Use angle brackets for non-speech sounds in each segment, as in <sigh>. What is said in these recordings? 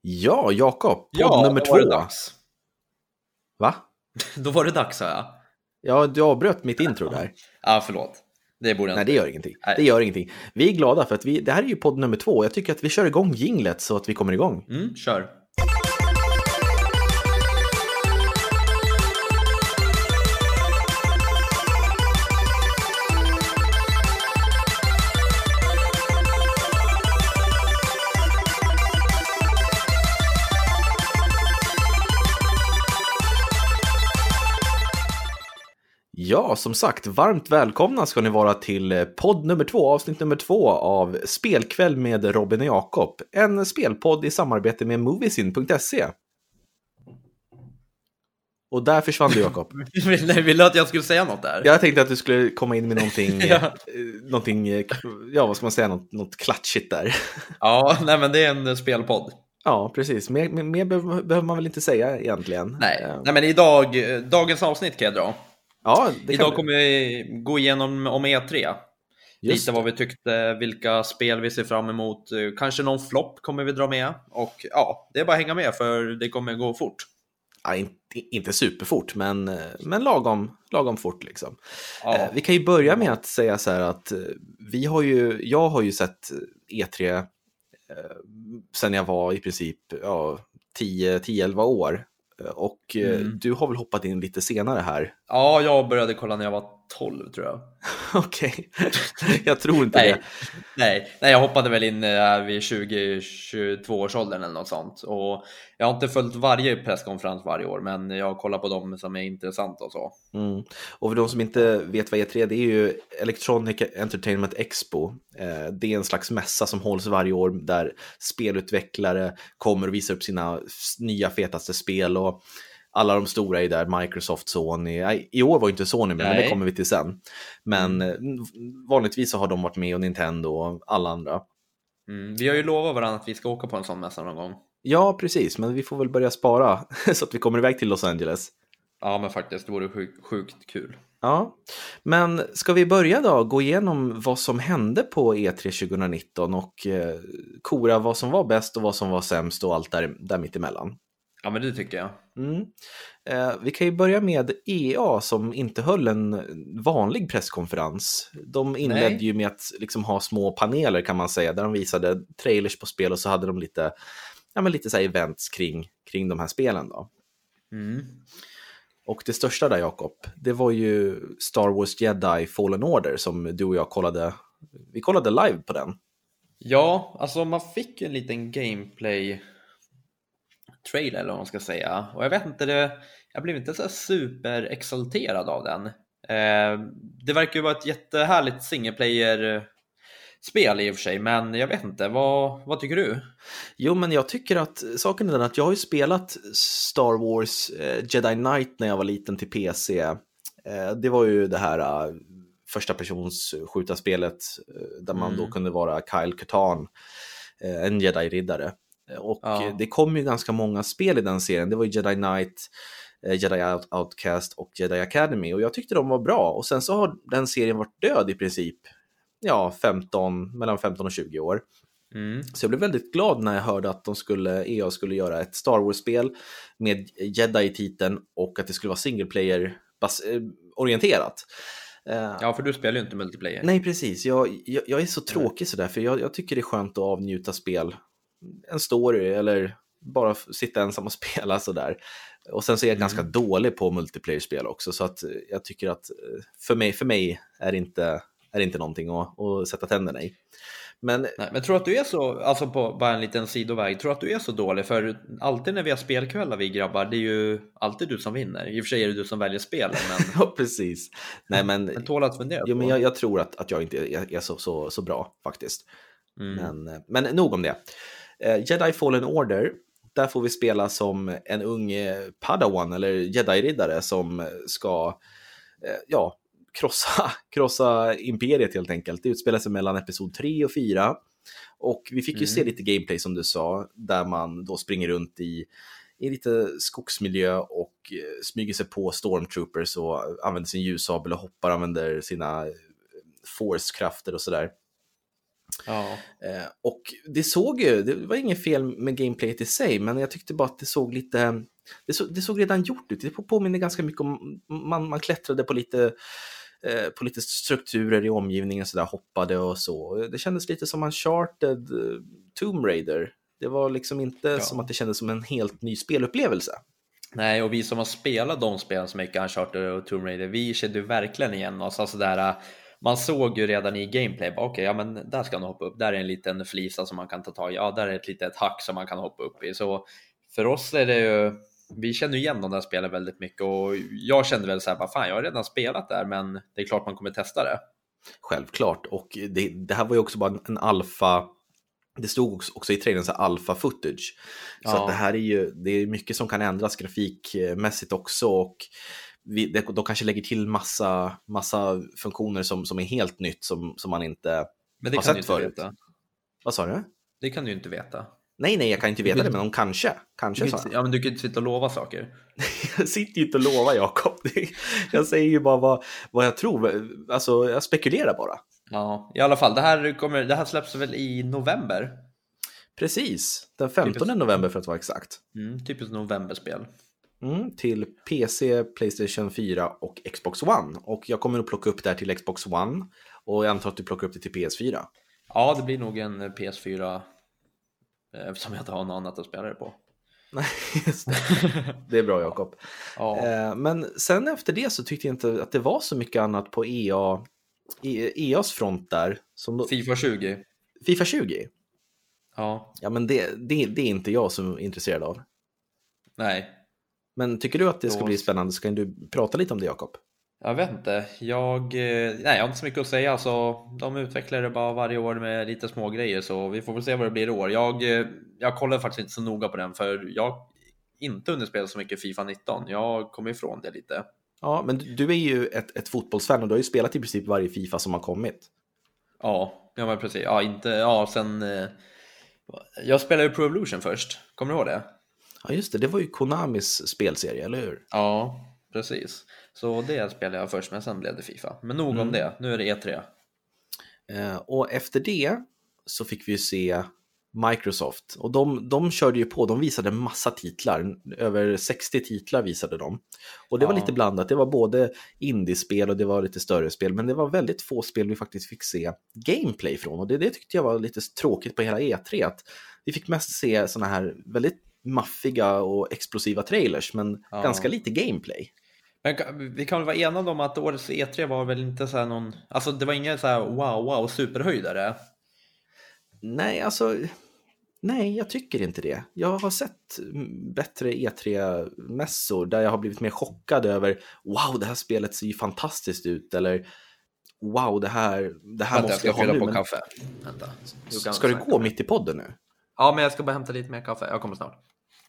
Ja, Jakob, podd Ja, nummer två. dags. Va? <laughs> Då var det dags, sa jag. Ja, du avbröt mitt intro där. <laughs> Ja, förlåt. Det borde jag Nej, inte. det gör ingenting. Nej. Det gör ingenting. Vi är glada för att vi, det här är ju podd nummer två. Jag tycker att vi kör igång jinglet så att vi kommer igång. Mm, kör. Ja, som sagt, varmt välkomna ska ni vara till eh, podd nummer två, avsnitt nummer två av Spelkväll med Robin och Jakob. En spelpodd i samarbete med Moviesin.se. Och där försvann du, Jakob. <laughs> Nej, Ville du att jag skulle säga något där? Jag tänkte att du skulle komma in med någonting, <laughs> Ja. eh, någonting eh, ja vad ska man säga, något, något klatschigt där. <laughs> Ja, nej men det är en spelpodd. Ja, precis. Mer, mer, behöver man väl inte säga egentligen. Nej, nej men idag, dagens avsnitt kan jag dra. Ja, Idag kommer vi gå igenom om E3. Just Lite vad vi tyckte, vilka spel vi ser fram emot. Kanske någon flopp kommer vi dra med. Och ja, det är bara att hänga med för det kommer gå fort. Ja, inte, inte superfort, men, men lagom, lagom fort liksom. Ja, Eh, Vi kan ju börja med att säga så här att eh, vi har ju, jag har ju sett E3 eh, sen jag var i princip ja, 10-11 år. Och eh, Mm. du har väl hoppat in lite senare här. ja, jag började kolla när jag var 12 tror jag. <laughs> Okej, <laughs> jag tror inte Nej, det. nej, nej, jag hoppade väl in eh, vid 20-22 års åldern eller något sånt. Och jag har inte följt varje presskonferens varje år, men jag kollar på dem som är intressanta och så. Mm. Och för de som inte vet vad E3 är, det är ju Electronic Entertainment Expo. Eh, det är en slags mässa som hålls varje år där spelutvecklare kommer och visar upp sina nya fetaste spel. Och alla de stora är där, Microsoft, Sony. Nej, I år var inte Sony med, men det Nej. kommer vi till sen. Men eh, vanligtvis så har de varit med och Nintendo och alla andra. Mm, vi har ju lovat varandra att vi ska åka på en sån mässa någon gång. Ja, precis, men vi får väl börja spara <laughs> så att vi kommer iväg till Los Angeles. Ja, men faktiskt, det vore sjukt, sjukt kul. Ja, men ska vi börja då gå igenom vad som hände på E E3 2019 och eh, kora vad som var bäst och vad som var sämst och allt där, där mittemellan. Ja, men det tycker jag. Mm. Eh, vi kan ju börja med EA som inte höll en vanlig presskonferens. De inledde Nej. ju med att liksom ha små paneler kan man säga, där de visade trailers på spel och så hade de lite, ja, men lite så events kring, kring de här spelen. Då. Mm. Och det största där, Jakob, det var ju Star Wars Jedi Fallen Order som du och jag kollade. Vi kollade live på den. Ja, alltså man fick en liten gameplay trailer eller vad man ska säga. Och jag vet inte, det, jag blev inte så här super exalterad av den. Eh, det verkar ju vara ett jättehärligt single player spel i och för sig, men jag vet inte, vad, vad tycker du? Jo, men jag tycker att saken är den att jag har ju spelat Star Wars eh, Jedi Knight när jag var liten till PC. Eh, det var ju det här eh, första persons skjutarspelet eh, där man då Mm. kunde vara Kyle Katarn, eh, en Jedi-riddare. Eh, Och Ja. det kom ju ganska många spel i den serien. Det var ju Jedi Knight, eh, Jedi Out- Outcast och Jedi Academy och jag tyckte de var bra. Och sen så har den serien varit död i princip, ja, 15, mellan 15 och 20 år. Mm. Så jag blev väldigt glad när jag hörde att de skulle, EA skulle göra ett Star Wars-spel med Jedi i titeln och att det skulle vara single player bas- eh, orienterat. Eh, Ja, för du spelar ju inte multiplayer. Nej, precis. Jag, jag, jag är så tråkig sådär, för jag, jag tycker det är skönt att avnjuta spel. En story eller bara sitta ensam och <laughs> spela sådär. Och sen så är jag Mm. ganska dålig på multiplayer-spel också, så att eh, jag tycker att eh, för mig, för mig är det inte, är det inte någonting att, att sätta tänderna i. Men Nej, men tror att du är så, alltså på bara en liten sidoväg, tror att du är så dålig? För alltid när vi har spelkvällar vi grabbar, det är ju alltid du som vinner. I och för sig är det du som väljer spelen, <laughs> men Ja, precis. Nej, men, den tål att fundera jo, men på. jag, jag tror att, att jag inte är, är så, så, så bra faktiskt. Mm. Men, men nog om det. Eh, Jedi Fallen Order, där får vi spela som en ung eh, Padawan eller Jedi-riddare som ska eh, ja, krossa, <laughs> krossa imperiet helt enkelt. Det utspelar sig mellan episod 3 och 4. Och vi fick ju Mm. se lite gameplay som du sa, där man då springer runt i, i lite skogsmiljö och smyger sig på stormtroopers och använder sin ljussabel och hoppar, använder sina force-krafter och sådär. Ja. Eh, och det såg ju, det var inget fel med gameplayet i sig, men jag tyckte bara att det såg lite, det, så, det såg redan gjort ut. Det påminner ganska mycket om, man, man klättrade på lite, eh, på lite strukturer i omgivningen, så där hoppade och så. Det kändes lite som Uncharted uh, Tomb Raider. Det var liksom inte ja. som att det kändes som en helt ny spelupplevelse. Nej, och vi som har spelat de spelen som mycket Uncharted och Tomb Raider, vi kände verkligen igen oss. Alltså där, man såg ju redan i gameplay, okej, okay, ja men där ska han hoppa upp, där är en liten flisa som man kan ta tag i, ja där är ett litet hack som man kan hoppa upp i. Så för oss är det ju, vi känner ju igen de där spelen väldigt mycket och jag kände väl så här, fan jag har redan spelat där men det är klart man kommer testa det. Självklart, och det, det här var ju också bara en alfa det stod också i trailern så alfa footage. Så ja. att det här är ju, det är mycket som kan ändras grafikmässigt också och vi, de kanske lägger till massa, massa funktioner som, som är helt nytt som, som man inte men det har kan sett förut. Veta. Vad sa du? Det kan du inte veta. Nej, nej, jag kan inte veta det, men de kanske. kanske du kan, ja, men du kan inte sitta och lova saker. <laughs> jag sitter ju inte och lovar, Jakob. Jag säger ju bara vad, vad jag tror. Alltså, jag spekulerar bara. Ja, i alla fall. Det här, kommer, det här släpps väl i november? Precis, den 15 typiskt. november för att vara exakt. Mm, typiskt novemberspel. Mm, till PC, Playstation 4 och Xbox One. Och jag kommer att plocka upp det här till Xbox One. Och jag antar att du plockar upp det till PS4. Ja, det blir nog en PS4 eh, eftersom jag inte har något annat att spela det på. Nej, <laughs> det. det är bra Jakob. Ja. Eh, men sen efter det så tyckte jag inte att det var så mycket annat på EA, EAs front där. Som Fifa 20. Fifa 20? Ja. Ja, men det, det, det är inte jag som är intresserad av. Nej. Men tycker du att det ska bli spännande så kan du prata lite om det Jakob. Jag vet inte. Jag, eh, nej, jag har inte så mycket att säga. Alltså, de utvecklar det bara varje år med lite små grejer så vi får väl se vad det blir i år. Jag, eh, jag kollar faktiskt inte så noga på den för jag har inte hunnit spela så mycket Fifa 19. Jag kommer ifrån det lite. Ja, men du är ju ett, ett fotbollsfan och du har ju spelat i princip varje Fifa som har kommit. Ja, ja men precis. Ja, inte, ja, sen... Eh, jag spelade ju Pro Evolution först. Kommer du ihåg det? Ja, just det. Det var ju Konamis spelserie, eller hur? Ja, precis. Så det spelade jag först, men sen blev det Fifa. Men nog mm. om det, nu är det E3. Eh, och efter det så fick vi ju se Microsoft. Och de, de körde ju på, de visade massa titlar, över 60 titlar visade de. Och det var lite blandat, det var både indiespel och det var lite större spel, men det var väldigt få spel vi faktiskt fick se gameplay från. Och det, det tyckte jag var lite tråkigt på hela E3, att vi fick mest se sådana här väldigt maffiga och explosiva trailers, men ja. ganska lite gameplay. Men vi kan väl vara enade om att årets E3 var väl inte så här någon, alltså det var ingen så här wow wow superhöjdare? Nej, alltså nej, jag tycker inte det. Jag har sett bättre E3-mässor där jag har blivit mer chockad över wow, det här spelet ser ju fantastiskt ut eller wow, det här, det här Vänta, måste jag, jag ha nu. på men... kaffe. Vänta. Ska du gå mitt i podden nu? Ja, men jag ska bara hämta lite mer kaffe. Jag kommer snart.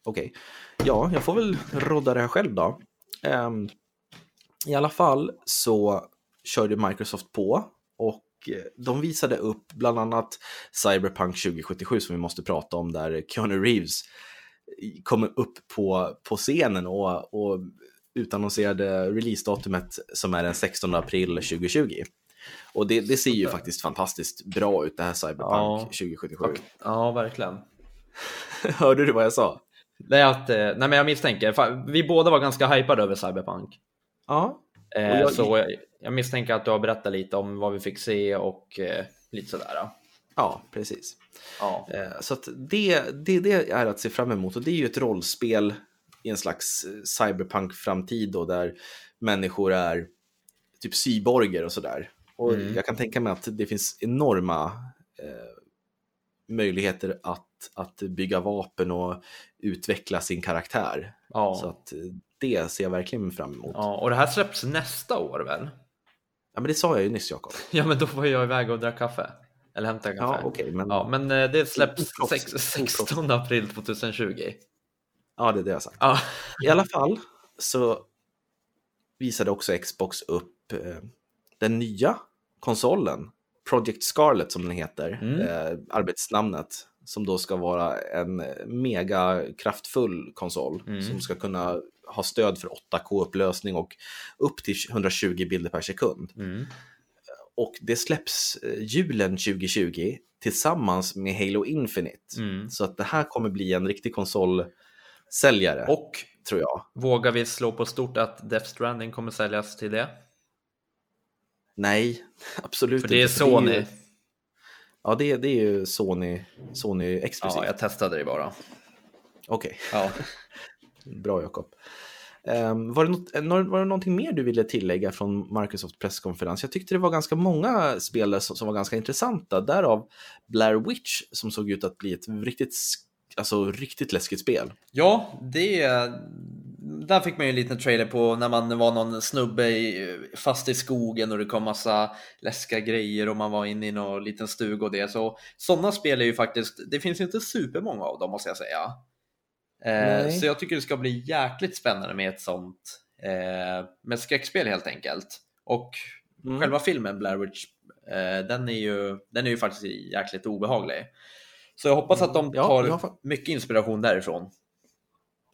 Okej. Okay. Ja, jag får väl rodda det här själv då. Um, I alla fall så körde Microsoft på och eh, de visade upp bland annat Cyberpunk 2077 som vi måste prata om där Keanu Reeves eh, kommer upp på, på scenen och, och utannonserade releasedatumet som är den 16 april 2020. Och det, det ser ju faktiskt fantastiskt bra ut det här Cyberpunk ja. 2077. Ja, verkligen. <laughs> Hörde du vad jag sa? Nej, att, eh, nej men jag misstänker, vi båda var ganska hypade över Cyberpunk. Ja. Eh, jag... Så jag, jag, misstänker att du har berättat lite om vad vi fick se och eh, lite sådär. Ja, precis. Ja. Eh, så det, det, det är att se fram emot och det är ju ett rollspel i en slags cyberpunk-framtid då där människor är typ cyborger och sådär. Och mm. jag kan tänka mig att det finns enorma eh, möjligheter att, att bygga vapen och utveckla sin karaktär. Ja. Så att det ser jag verkligen fram emot. Ja, och det här släpps nästa år väl? Ja, men det sa jag ju nyss Jakob. <laughs> ja, men då var jag iväg och drack kaffe. Eller hämta kaffe. Ja, okay, men... Ja, men eh, det släpps 16 april 2020. Ja, det är det jag sagt. Ja. I alla fall så visade också Xbox upp eh, den nya konsolen Project Scarlet som den heter, mm. eh, arbetsnamnet, som då ska vara en mega kraftfull konsol mm. som ska kunna ha stöd för 8K-upplösning och upp till 120 bilder per sekund. Mm. och det släpps eh, julen 2020 tillsammans med Halo Infinite. Mm. Så att det här kommer bli en riktig konsolsäljare, Och tror jag. vågar vi slå på stort att Death Stranding kommer säljas till det? Nej, <laughs> absolut För det är inte. Sony. ju- ja, det, är- det är ju Sony, Sony exklusivt. Ja, jag testade det bara. Okej, Ja. <laughs> bra Jakob. Ehm, var, det något, eh, var det någonting mer du ville tillägga från Microsoft presskonferens? Jag tyckte det var ganska många spelare som, som var ganska intressanta. Därav Blair Witch som såg ut att bli ett riktigt, alltså, riktigt läskigt spel. Ja, det... Där fick man ju en liten trailer på när man var någon snubbe i, fast i skogen och det kom massa läskiga grejer och man var inne i någon liten stuga och det. Så sådana spel är ju faktiskt, det finns ju inte supermånga av dem måste jag säga. Eh, så jag tycker det ska bli jäkligt spännande med ett sånt, eh, med skräckspel helt enkelt. Och Mm. själva filmen Blair Witch, eh, den, är ju, den är ju faktiskt jäkligt obehaglig. Så jag hoppas att de Mm. Ja, tar jag fa- mycket inspiration därifrån.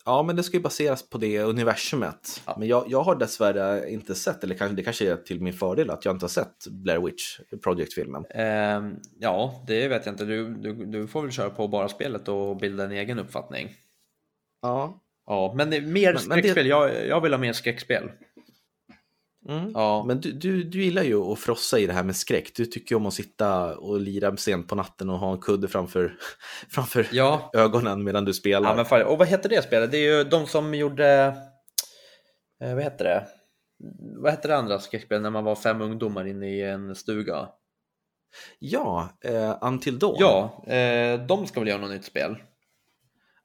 Ja, men det ska ju baseras på det universumet. Ja. Men jag, jag har dessvärre inte sett, eller kanske, det kanske är till min fördel att jag inte har sett Blair Witch Project-filmen. Ehm, ja, det vet jag inte. Du, du, du får väl köra på bara spelet och bilda en egen uppfattning. Ja. Ja, men mer Men- men det- skräckspel. Jag, jag vill ha mer skräckspel. Mm. Ja, Men du, du, du gillar ju att frossa i det här med skräck. Du tycker om att sitta och lira sent på natten och ha en kudde framför, <laughs> framför ja. ögonen medan du spelar. ja men fan. Och vad heter det spelet? Det är ju de som gjorde... Eh, vad heter det? Vad hette det andra skräckspelet när man var fem ungdomar inne i en stuga? Ja, eh, Until Dawn. Ja, eh, de ska väl göra något nytt spel?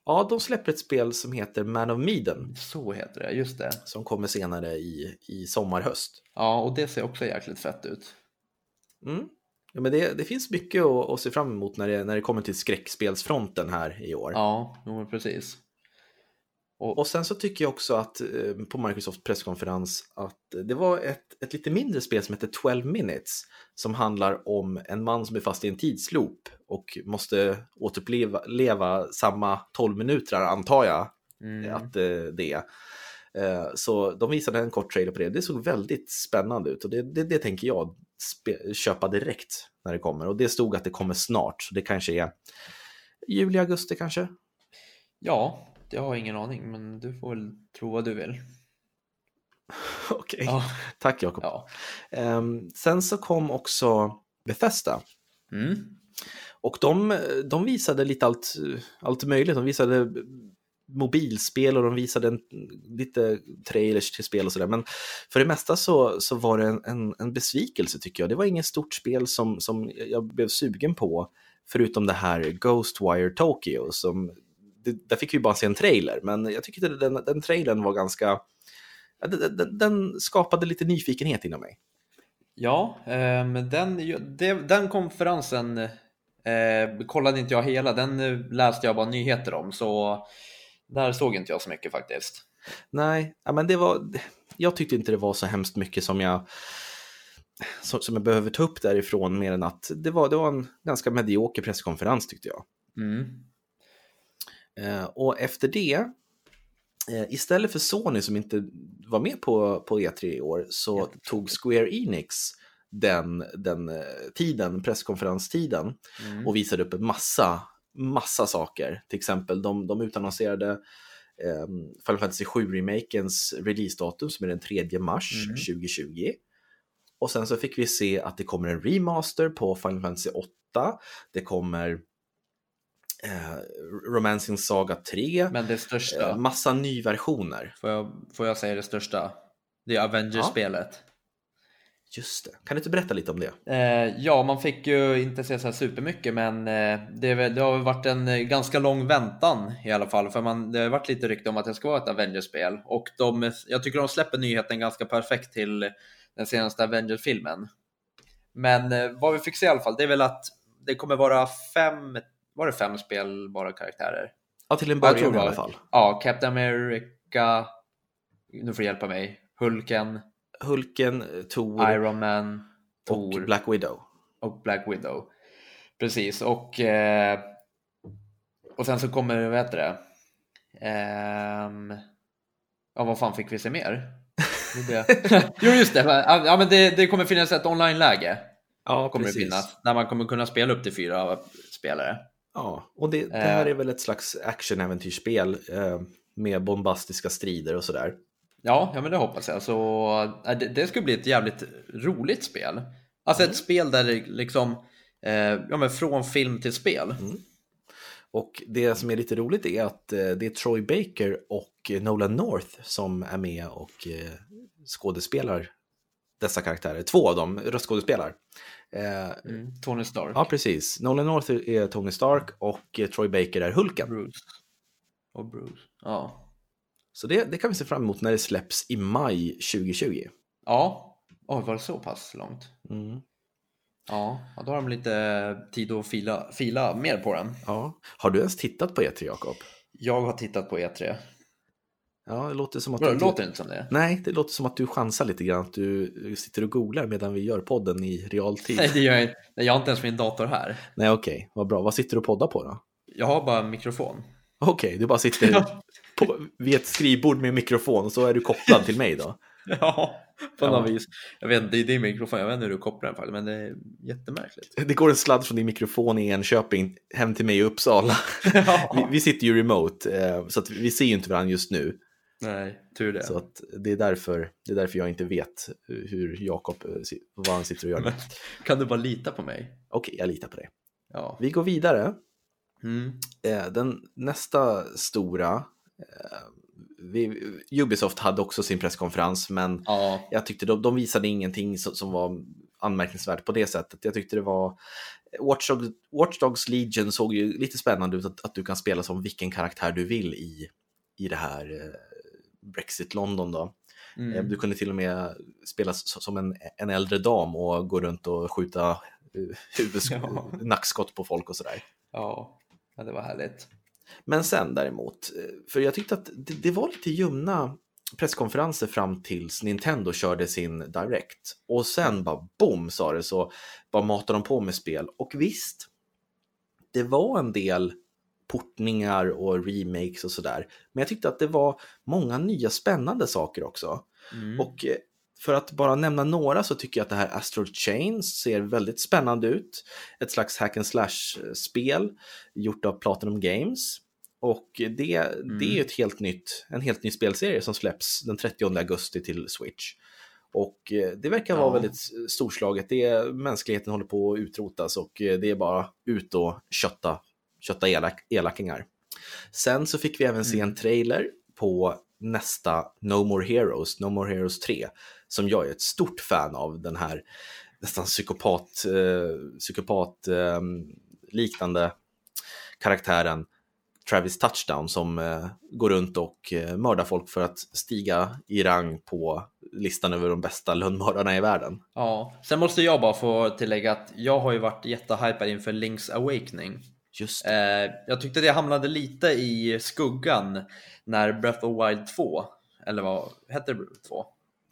Ja, de släpper ett spel som heter Man of Medan Så heter det, just det. som kommer senare i, i sommar, höst. Ja, och det ser också jäkligt fett ut. Mm. Ja, men det, det finns mycket att, att se fram emot när det, när det kommer till skräckspelsfronten här i år. Ja, jo, precis. Och, Och sen så tycker jag också att eh, på Microsoft presskonferens att det var ett, ett lite mindre spel som heter 12 minutes som handlar om en man som är fast i en tidsloop och måste återuppleva leva samma 12 minuter antar jag mm, att eh, det är. Eh, Så de visade en kort trailer på det. Det såg väldigt spännande ut och det, det, det tänker jag köpa direkt när det kommer. Och det stod att det kommer snart, så det kanske är juli, augusti kanske. Ja, jag har ingen aning, men du får väl tro vad du vill. <laughs> Okej, Ja. tack Jakob. ja. Ehm, sen så kom också Bethesda Mm. och de, de visade lite allt, allt möjligt. De visade mobilspel och de visade en, lite trailers till spel och sådär. Men för det mesta så, så var det en, en, en besvikelse tycker jag. Det var inget stort spel som, som jag blev sugen på förutom det här Ghostwire Tokyo. Som, det, där fick vi bara se en trailer, men jag tycker att den, den trailern var ganska... Den, den, skapade lite nyfikenhet inom mig. Ja, eh, men den, den konferensen eh, kollade inte jag hela, den eh, läste jag bara nyheter om, så där såg inte jag så mycket faktiskt. Nej, men det var, jag tyckte inte det var så hemskt mycket som jag, som, som jag behöver ta upp därifrån mer än att det var, det var en ganska medioker presskonferens tyckte jag. Mm. Eh, och efter det, eh, istället för Sony som inte var med på, på E3 i år, så tog Square Enix den, den eh, tiden, presskonferenstiden, Mm. och visade upp en massa, massa saker. Till exempel, de, de utannonserade eh, Final Fantasy 7-remakens releasedatum som är den 3 mars Mm. 2020. Och sen så fick vi se att det kommer en remaster på Final Fantasy 8. Det kommer eh, Romancing Saga 3. Men det största, Eh, massa nyversioner. får, jag, får jag säga det största? Det är Avengers-spelet. Just det. Kan du inte berätta lite om det? Eh, ja, man fick ju inte se så här supermycket, men eh, det, det har varit en ganska lång väntan i alla fall, för man, det har varit lite rykte om att det ska vara ett Avengers-spel och de, jag tycker de släpper nyheten ganska perfekt till den senaste Avengers-filmen. Men vad vi fick se i alla fall, det är väl att det kommer vara fem, var det fem spelbara karaktärer? Ja, till en början i alla fall. Ja, Captain America, nu får du hjälpa mig, Hulken, Hulken, Thor Iron Man, och Thor. Black Widow. och Black Widow. Precis, och, eh, och sen så kommer, vad heter det? Ehm, ja, vad fan fick vi se mer? <laughs> jo, just det. Ja, men det, det kommer finnas ett online-läge. Ja, kommer precis. det finnas. Där man kommer kunna spela upp till fyra spelare. Ja, och det, det här är väl ett slags action-äventyrsspel eh, med bombastiska strider och sådär. Ja, ja, men det hoppas jag. Så, äh, det, det skulle bli ett jävligt roligt spel. Alltså ett spel där det liksom, eh, ja men från film till spel. Och det som är lite roligt är att eh, det är Troy Baker och Nolan North som är med och eh, skådespelar dessa karaktärer. Två av dem röstskådespelar. Eh, Mm. Tony Stark. Ja, precis. Nolan North är Tony Stark och eh, Troy Baker är Hulken. Bruce. Och Bruce. Ja. Så det, det kan vi se fram emot när det släpps i maj 2020. Ja. Oj, var det så pass långt? Mm. Ja, ja, då har de lite tid att fila, fila mer på den. Ja. Har du ens tittat på E3, Jakob? Jag har tittat på E3. Ja, det låter som att Vadå, du... det låter inte som det? Nej, det låter som att du chansar lite grann. Att du sitter och googlar medan vi gör podden i realtid. Nej, det gör jag inte. Jag har inte ens min dator här. Nej, okej. Vad bra. Vad sitter du och poddar på då? Jag har bara en mikrofon. Okej, du bara sitter Ja. på, vid ett skrivbord med mikrofon och så är du kopplad till mig då. <laughs> Ja, på Ja. något vis. Jag vet inte, det är din mikrofon, jag vet inte hur du kopplar den men det är jättemärkligt. Det går en sladd från din mikrofon i Enköping hem till mig i Uppsala. <laughs> Vi, vi sitter ju remote, eh, så att vi ser ju inte varandra just nu. Nej, tur det. Så att det, är därför, det är därför jag inte vet hur Jakob, eh, vad han sitter och gör nu. Kan du bara lita på mig? Okej, jag litar på dig. Ja. Vi går vidare. Mm. Eh, Den nästa stora, eh, vi, Ubisoft hade också sin presskonferens, men Ja, jag tyckte de, de visade ingenting som, som var anmärkningsvärt på det sättet. Jag tyckte det var Watch Dogs, Watch Dogs Legion såg ju lite spännande ut, att, att du kan spela som vilken karaktär du vill i, i det här Brexit London då. Eh, mm. Du kunde till och med spela som en, en äldre dam och gå runt och skjuta eh, huvudsk- <laughs> Ja. nackskott på folk och sådär. ja. ja, det var härligt. Men sen däremot, eh, för jag tyckte att det, det var lite ljumna presskonferenser fram tills Nintendo körde sin Direct. Och sen bara boom sa det så bara matade de på med spel. Och visst, det var en del portningar och remakes och sådär. Men jag tyckte att det var många nya spännande saker också. Mm. Och eh, för att bara nämna några så tycker jag att det här Astral Chains ser väldigt spännande ut. Ett slags hack and slash-spel gjort av Platinum Games. Och det, det är ju ett helt nytt, en helt ny spelserie som släpps den 30 augusti till Switch. Och eh, det verkar vara Ja. väldigt storslaget. Det är, mänskligheten håller på att utrotas och eh, det är bara ut och kötta, kötta elak, elakingar. Sen så fick vi även se en trailer på nästa No More Heroes, No More Heroes 3, som jag är ett stort fan av den här nästan psykopat, eh, psykopat eh, liknande karaktären Travis Touchdown som eh, går runt och eh, mördar folk för att stiga i rang på listan över de bästa lönnmördarna i världen. Ja, sen måste jag bara få tillägga att jag har ju varit jättehypad inför Link's Awakening. Just Eh, jag tyckte det hamnade lite i skuggan när Breath of Wild 2, eller vad hette det 2?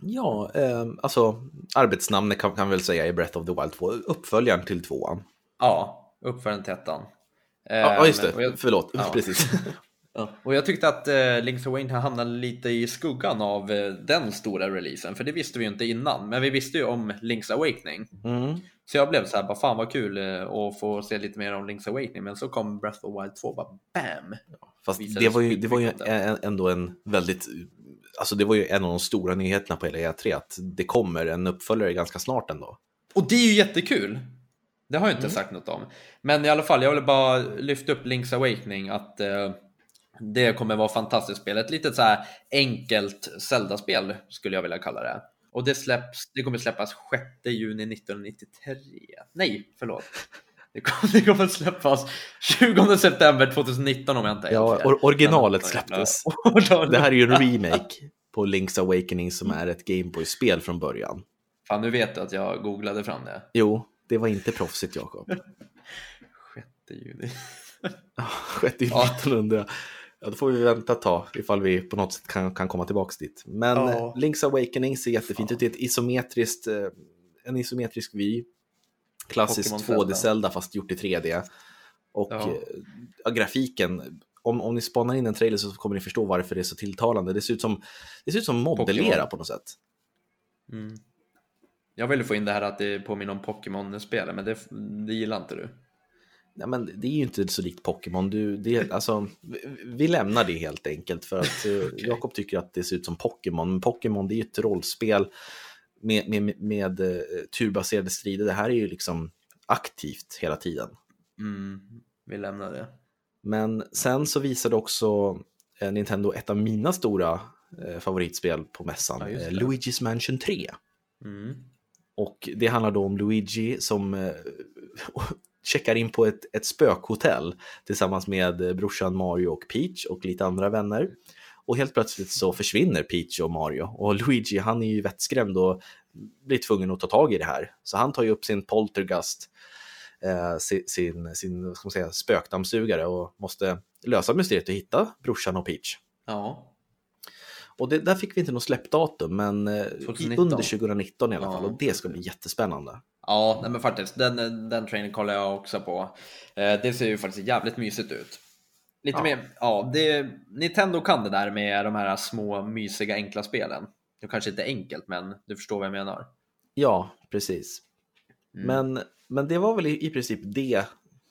Ja, eh, alltså arbetsnamnet kan vi väl säga i Breath of the Wild 2, uppföljaren till tvåan. Ja, uppföljaren till ettan. Eh, Ja, just och det, jag- förlåt, Ja. <laughs> precis. <laughs> Ja, och jag tyckte att eh, Link's Awakening hamnade lite i skuggan av eh, den stora releasen, för det visste vi ju inte innan, men vi visste ju om Link's Awakening. Mm. Så jag blev så här, bara fan vad kul eh, att få se lite mer om Link's Awakening, men så kom Breath of the Wild 2, bara BAM! Fast det var ju, det var ju ändå en väldigt, alltså det var ju en av de stora nyheterna på hela E3 att det kommer en uppföljare ganska snart ändå. Och det är ju jättekul! Det har jag inte Mm. sagt något om. Men i alla fall, jag ville bara lyfta upp Link's Awakening, att eh, det kommer vara ett fantastiskt spel. Ett litet så här enkelt Zelda-spel skulle jag vilja kalla det. Och det släpps, det kommer släppas 6 juni 1993. Nej, förlåt. Det kommer, det kommer släppas 20 september 2019 om jag inte är Ja, or- originalet släpptes. Det här är ju en remake på Link's Awakening som är ett Gameboy-spel från början. Fan, nu vet du att jag googlade fram det. Jo, det var inte proffsigt Jakob. <laughs> 6 juni. Skett <laughs> i Ja. 1900. Ja, då får vi vänta ett tag ifall vi på något sätt kan, kan komma tillbaks dit. Men Ja. eh, Link's Awakening ser jättefint Fan. ut. Det är ett isometriskt, eh, en isometrisk vy. Klassiskt Pokémon 2D-Zelda fast gjort i 3D. Och Ja. eh, ja, grafiken, om, om ni spanar in en trailer så kommer ni förstå varför det är så tilltalande. Det ser ut som, det ser ut som modellera Pokémon. på något sätt. Mm. Jag ville få in det här att det påminner om Pokémon-spelet, men det, det gillar inte du. Nej, men det är ju inte så likt Pokémon. Du, det, alltså, vi lämnar det helt enkelt för att <laughs> okay. Jakob tycker att det ser ut som Pokémon. Men Pokémon det är ju ett rollspel med, med, med, uh, turbaserade strider. Det här är ju liksom aktivt hela tiden. Mm, vi lämnar det. Men sen så visade också eh, Nintendo ett av mina stora eh, favoritspel på mässan, ja, eh, Luigi's Mansion 3. Mm. Och det handlar då om Luigi som eh, <laughs> checkar in på ett, ett spökhotell tillsammans med brorsan Mario och Peach och lite andra vänner. Och helt plötsligt så försvinner Peach och Mario och Luigi han är ju vettskrämd och blir tvungen att ta tag i det här. Så han tar ju upp sin poltergast, eh, sin, sin, sin ska man säga, spökdammsugare och måste lösa mysteriet och hitta brorsan och Peach. Ja. Och det, där fick vi inte något släppdatum, men 2019. Eh, under 2019 i alla fall. Och det ska bli jättespännande. Ja, nej men faktiskt. Den, den trainen kollar jag också på. Eh, det ser ju faktiskt jävligt mysigt ut. Lite ja. mer, ja, det, Nintendo kan det där med de här små mysiga enkla spelen. Det kanske inte är enkelt, men du förstår vad jag menar. Ja, precis. Mm. Men, men det var väl i, i princip det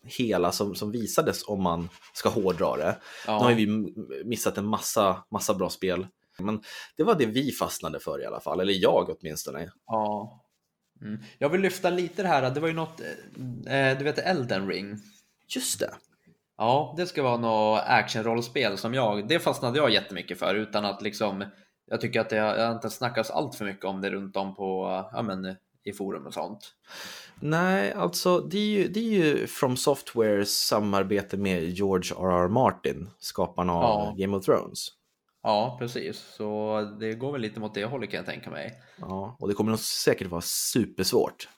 hela som, som visades om man ska hårdra det. Ja. Nu har vi missat en massa, massa bra spel. Men det var det vi fastnade för i alla fall, eller jag åtminstone. Ja. Mm. Jag vill lyfta lite det här, det var ju något, eh, du vet Elden ring? Just det. Ja, det ska vara något actionrollspel som jag, det fastnade jag jättemycket för utan att liksom, jag tycker att det har inte snackats allt för mycket om det runt om på, ja men i forum och sånt. Nej, alltså det är ju, det är ju From Softwares samarbete med George R.R. Martin, skaparna av ja. Game of Thrones. Ja, precis. Så det går väl lite mot det hållet kan jag tänka mig. Ja, och det kommer nog säkert vara supersvårt.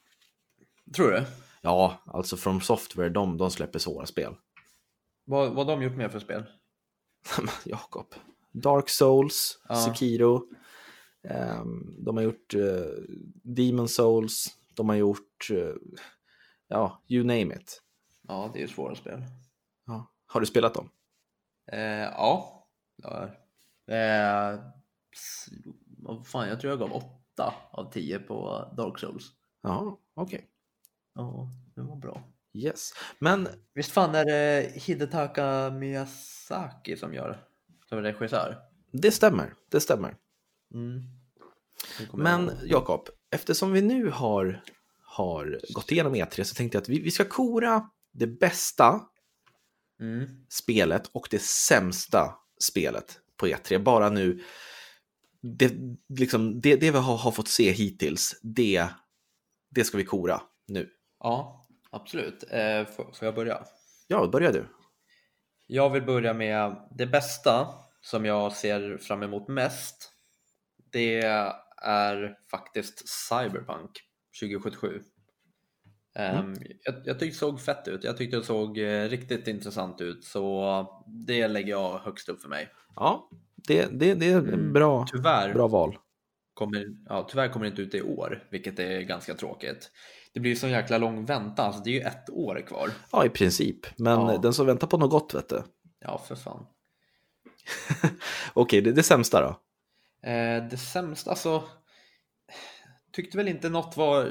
Tror du? Ja, alltså From Software, de, de släpper svåra spel. Vad, vad har de gjort mer för spel? <laughs> Jakob. Dark Souls, ja. Sekiro. Um, de har gjort uh, Demon Souls. De har gjort, uh, ja, you name it. Ja, det är ju svåra spel. Ja. Har du spelat dem? Uh, ja, ja Eh, vad fan, jag tror jag gav 8 av 10 på Dark Souls. Ja, okej. Okay. Ja, det var bra. Yes, men visst fan är det Hidetaka Miyazaki som gör som regissör? Det stämmer, det stämmer. Mm. Men Jakob, eftersom vi nu har, har gått igenom E3 så tänkte jag att vi, vi ska kora det bästa mm. spelet och det sämsta spelet på E3. Bara nu, det, liksom, det, det vi har, har, fått se hittills, det, det ska vi kora nu. Ja, absolut. Eh, får, får jag börja? Ja, börja du. Jag vill börja med det bästa som jag ser fram emot mest. Det är faktiskt Cyberpunk 2077. Mm. Um, jag, jag tyckte det såg fett ut. Jag tyckte det såg eh, riktigt intressant ut. Så det lägger jag högst upp för mig. Ja, det, det, det är mm. bra, tyvärr, bra val. Kommer, ja, tyvärr kommer det inte ut i år, vilket är ganska tråkigt. Det blir så jäkla lång väntan, alltså det är ju ett år kvar. Ja, i princip. Men ja. den som väntar på något gott, vet du. Ja, för fan. <laughs> Okej, det, det sämsta då? Eh, det sämsta, alltså tyckte väl inte något var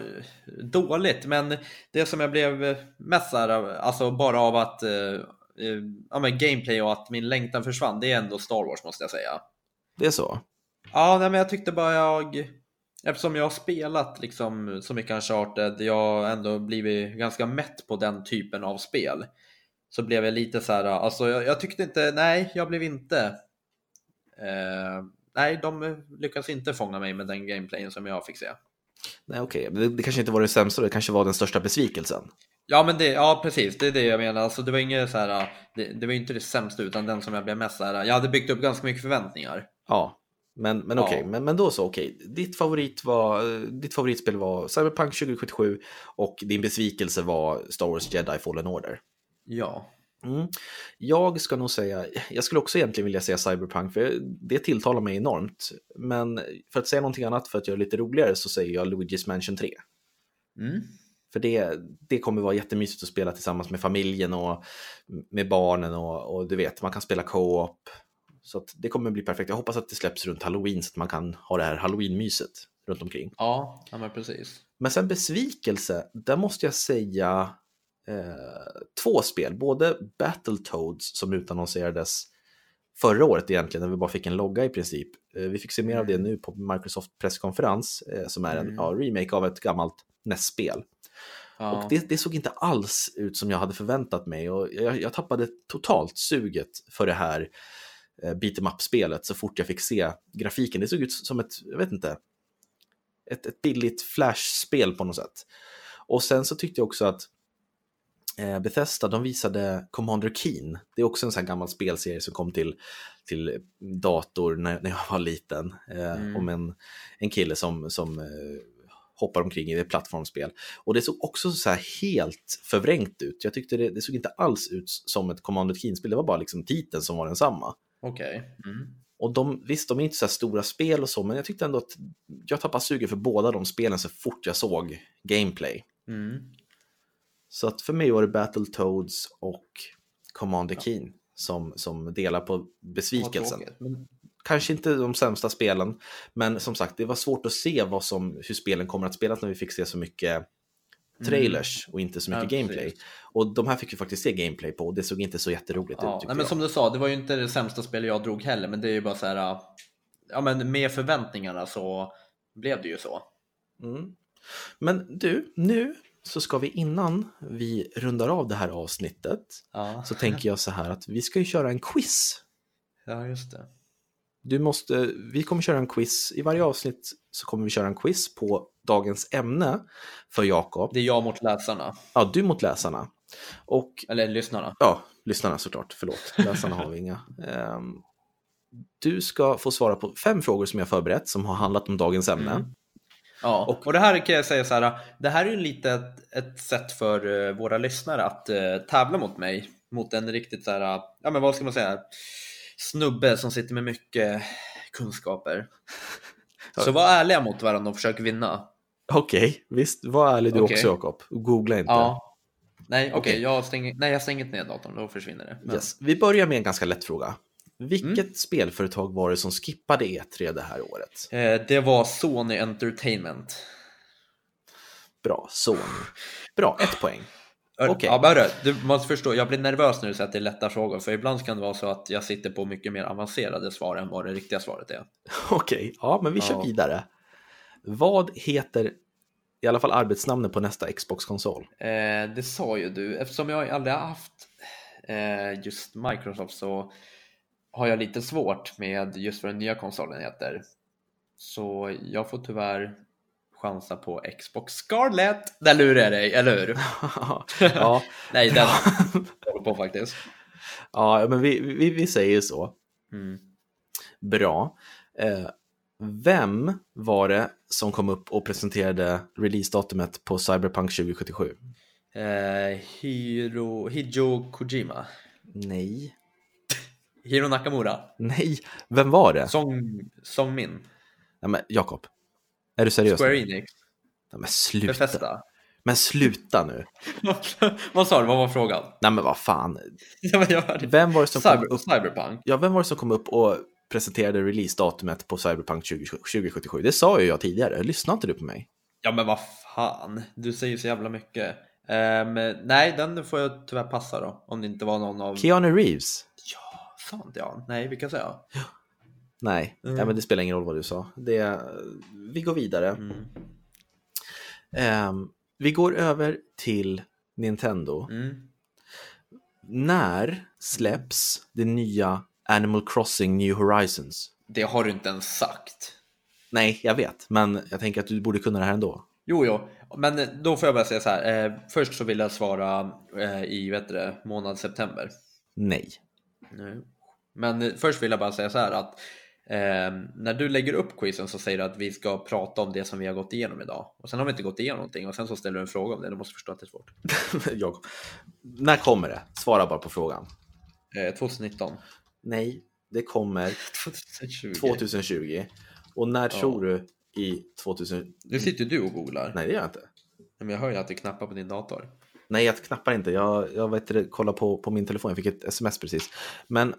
dåligt, men det som jag blev mest alltså bara av att Eh, ja, men gameplay och att min längtan försvann, det är ändå Star Wars måste jag säga. Det är så? Ja, nej, men jag tyckte bara jag, eftersom jag har spelat liksom så mycket Uncharted, jag har ändå blivit ganska mätt på den typen av spel. Så blev jag lite så här, alltså jag, jag tyckte inte, nej, jag blev inte, eh, nej, de lyckas inte fånga mig med den gameplayen som jag fick se. Nej, okej, okay. det, det kanske inte var det sämsta, det kanske var den största besvikelsen. Ja, men det, ja, precis. Det är det jag menar. Alltså, det var inget så här, det, det var inte det sämsta, utan den som jag blev mest så här. Jag hade byggt upp ganska mycket förväntningar. Ja, men, men okej, okay. ja. men, men då så okej. Okay. Ditt, favorit var, ditt favoritspel var Cyberpunk 2077 och din besvikelse var Star Wars Jedi Fallen Order. Ja. Mm. Jag ska nog säga, jag skulle också egentligen vilja säga Cyberpunk, för det tilltalar mig enormt. Men för att säga någonting annat, för att göra det lite roligare, så säger jag Luigi's Mansion 3. Mm. För det, det kommer vara jättemysigt att spela tillsammans med familjen och med barnen och, och du vet, man kan spela co-op. Så det kommer bli perfekt. Jag hoppas att det släpps runt halloween så att man kan ha det här halloween-myset runt omkring. Ja, ja men precis. Men sen besvikelse, där måste jag säga eh, två spel. Både Battletoads som utannonserades förra året egentligen, när vi bara fick en logga i princip. Eh, vi fick se mer av det nu på Microsoft presskonferens, eh, som är en Mm. ja, remake av ett gammalt NES-spel. Ja. Och det, det såg inte alls ut som jag hade förväntat mig och jag, jag tappade totalt suget för det här eh, beat em up-spelet så fort jag fick se grafiken. Det såg ut som ett, jag vet inte, ett, ett billigt Flash-spel på något sätt. Och sen så tyckte jag också att eh, Bethesda, de visade Commander Keen. Det är också en sån här gammal spelserie som kom till, till dator när, när jag var liten. Eh, Mm. Om en, en kille som, som eh, hoppar omkring i ett plattformsspel. Och det såg också så här helt förvrängt ut. Jag tyckte det, det såg inte alls ut som ett Commander Keen-spel. Det var bara liksom titeln som var densamma. Okej. Mm. Och de, visst, de är inte så stora spel och så, men jag tyckte ändå att jag tappade sugen för båda de spelen så fort jag såg gameplay. Mm. Så att för mig var det Battletoads och Commander Keen som, som delar på besvikelsen. Kanske inte de sämsta spelen, men som sagt, det var svårt att se vad som, hur spelen kommer att spelas när vi fick se så mycket trailers och inte så mycket Ja, gameplay. Och de här fick vi faktiskt se gameplay på och det såg inte så jätteroligt ja, ut. nej, men jag. som du sa, det var ju inte det sämsta spel jag drog heller, men det är ju bara så här. Ja, men med förväntningarna så blev det ju så. Mm. Men du, nu så ska vi innan vi rundar av det här avsnittet Ja, så tänker jag så här att vi ska ju köra en quiz. ja just det. Du måste, vi kommer köra en quiz, i varje avsnitt så kommer vi köra en quiz på dagens ämne för Jakob. Det är jag mot läsarna, Ja, du mot läsarna. Och eller lyssnarna. ja, lyssnarna såklart, förlåt, läsarna har vi inga. Ehm, du ska få svara på fem frågor som jag förberett som har handlat om dagens ämne. Mm. Ja, Och- och, det här kan jag säga så här. Det här är ju lite ett, ett sätt för eh, våra lyssnare att eh, tävla mot mig. Mot en riktigt så här, ja men vad ska man säga, snubbe som sitter med mycket kunskaper. Så var ärliga mot varandra och försök vinna. Okej, visst, var ärlig du Okej. också Jakob. Googla inte. Ja. Nej, okej, Okej. jag stänger, nej, jag stänger inte ner datorn, då försvinner det. Men, Yes. Vi börjar med en ganska lätt fråga. Vilket Mm. spelföretag var det som skippade E3 det här året? eh, det var Sony Entertainment. Bra, Sony. Bra, ett poäng. Okej. Ja, hörru, du måste förstå, jag blir nervös när du säger att det är lätta frågor, för ibland kan det vara så att jag sitter på mycket mer avancerade svar än vad det riktiga svaret är. <laughs> Okej, ja men vi kör Ja. vidare. Vad heter i alla fall arbetsnamnet på nästa Xbox-konsol? Eh, det sa ju du, eftersom jag aldrig har haft eh, just Microsoft så har jag lite svårt med just vad den nya konsolen heter. Så jag får tyvärr chansa på Xbox Scarlett. Där lurar jag dig, eller hur? <laughs> ja, Nej, den <laughs> håller på faktiskt. ja, men vi, vi, vi säger så. Mm. Bra. Eh, vem var det som kom upp och presenterade releasedatumet på Cyberpunk 2077? Eh, Hiro, Hideo Kojima. Nej. Hiro Nakamura. Nej, vem var det? Song, Song Min. Nej, men Jakob, är du seriös? Square nu? Enix. Nej, men sluta. Bethesda. Men sluta nu. <laughs> vad sa du? Vad var frågan? Nej, men vad fan. <laughs> Vem var det som kom Cyber, upp? Cyberpunk. Ja, vem var det som kom upp och presenterade releasedatumet på Cyberpunk 20, 2077? Det sa ju jag tidigare. Lyssnar inte du på mig? Ja men vad fan, du säger så jävla mycket. Ehm, nej, den får jag tyvärr passa då. Om det inte var någon av... Keanu Reeves? Ja, sant ja. Nej, vilka säger jag? Nej, Mm. ja, men det spelar ingen roll vad du sa. Det, vi går vidare. Mm. Ehm, vi går över till Nintendo. Mm. När släpps det nya Animal Crossing New Horizons? Det har du inte ens sagt. Nej, jag vet, men jag tänker att du borde kunna det här ändå. Jo, jo, men då får jag bara säga så här. Eh, först så vill jag svara eh, i vet du, månad september. Nej. Nej. Men först vill jag bara säga så här att eh, när du lägger upp quizen så säger du att vi ska prata om det som vi har gått igenom idag. Och sen har vi inte gått igenom någonting och sen så ställer du en fråga om det. Du måste förstå att det är svårt. <laughs> jag. När kommer det? Svara bara på frågan. Eh, 2019. Nej, det kommer <laughs> 2020. 2020. Och när tror du i 2000? Nu sitter du och googlar. Nej, det gör jag inte. Men jag hör ju att du knappar på din dator. Nej, jag knappar inte. Jag, jag vet inte, kollar på, på min telefon. Jag fick ett sms precis. Men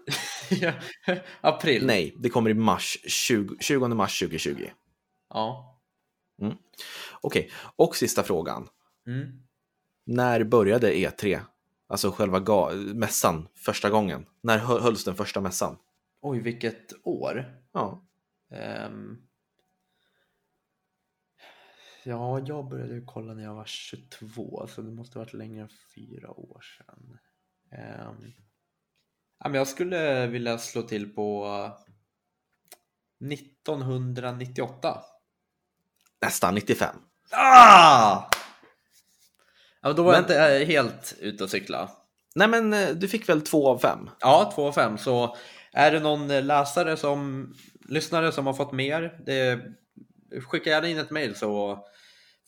<laughs> April. nej, det kommer i mars 20, 20 mars 2020. Ja. Okej, och sista frågan. Mm. När började E3? Alltså själva mässan, första gången. När hö- hölls den första mässan? Oj, vilket år. Ja, Ehm. Ja, jag började ju kolla när jag var 22, så det måste ha varit längre än fyra år sedan. Ehm. Ja, men jag skulle vilja slå till på 1998. nästan 95. Ah! Ja, då var jag Men- inte eh, helt ute och cykla. Nej men eh, du fick väl två av fem? Ja, 2 av 5. Så är det någon läsare som lyssnare som har fått mer, det, skicka gärna in ett mail så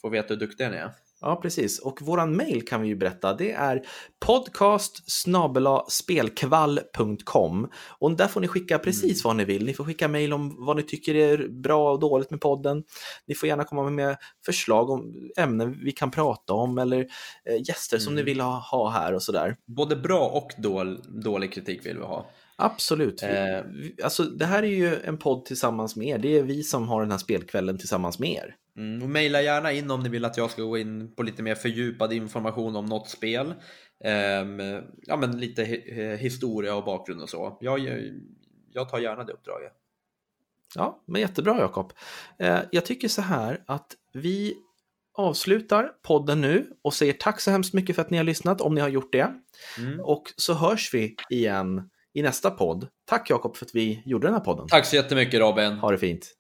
får vi veta hur duktiga ni är. Ja, precis. Och våran mail kan vi ju berätta. Det är podcast spelkvall.com och där får ni skicka precis vad ni vill. Ni får skicka mail om vad ni tycker är bra och dåligt med podden. Ni får gärna komma med förslag om ämnen vi kan prata om eller eh, gäster som Mm. ni vill ha, ha här och sådär. Både bra och dål, dålig kritik vill vi ha. Absolut. Eh. alltså, det här är ju en podd tillsammans med er. Det är vi som har den här spelkvällen tillsammans med er. Mm, och mejla gärna in om ni vill att jag ska gå in på lite mer fördjupad information om något spel. Ehm, ja, men lite hi- historia och bakgrund och så. Jag, jag tar gärna det uppdraget. Ja, men jättebra Jakob. Eh, jag tycker så här att vi avslutar podden nu och säger tack så hemskt mycket för att ni har lyssnat om ni har gjort det. Mm. Och så hörs vi igen i nästa podd. Tack Jakob för att vi gjorde den här podden. Tack så jättemycket Robin. Ha det fint.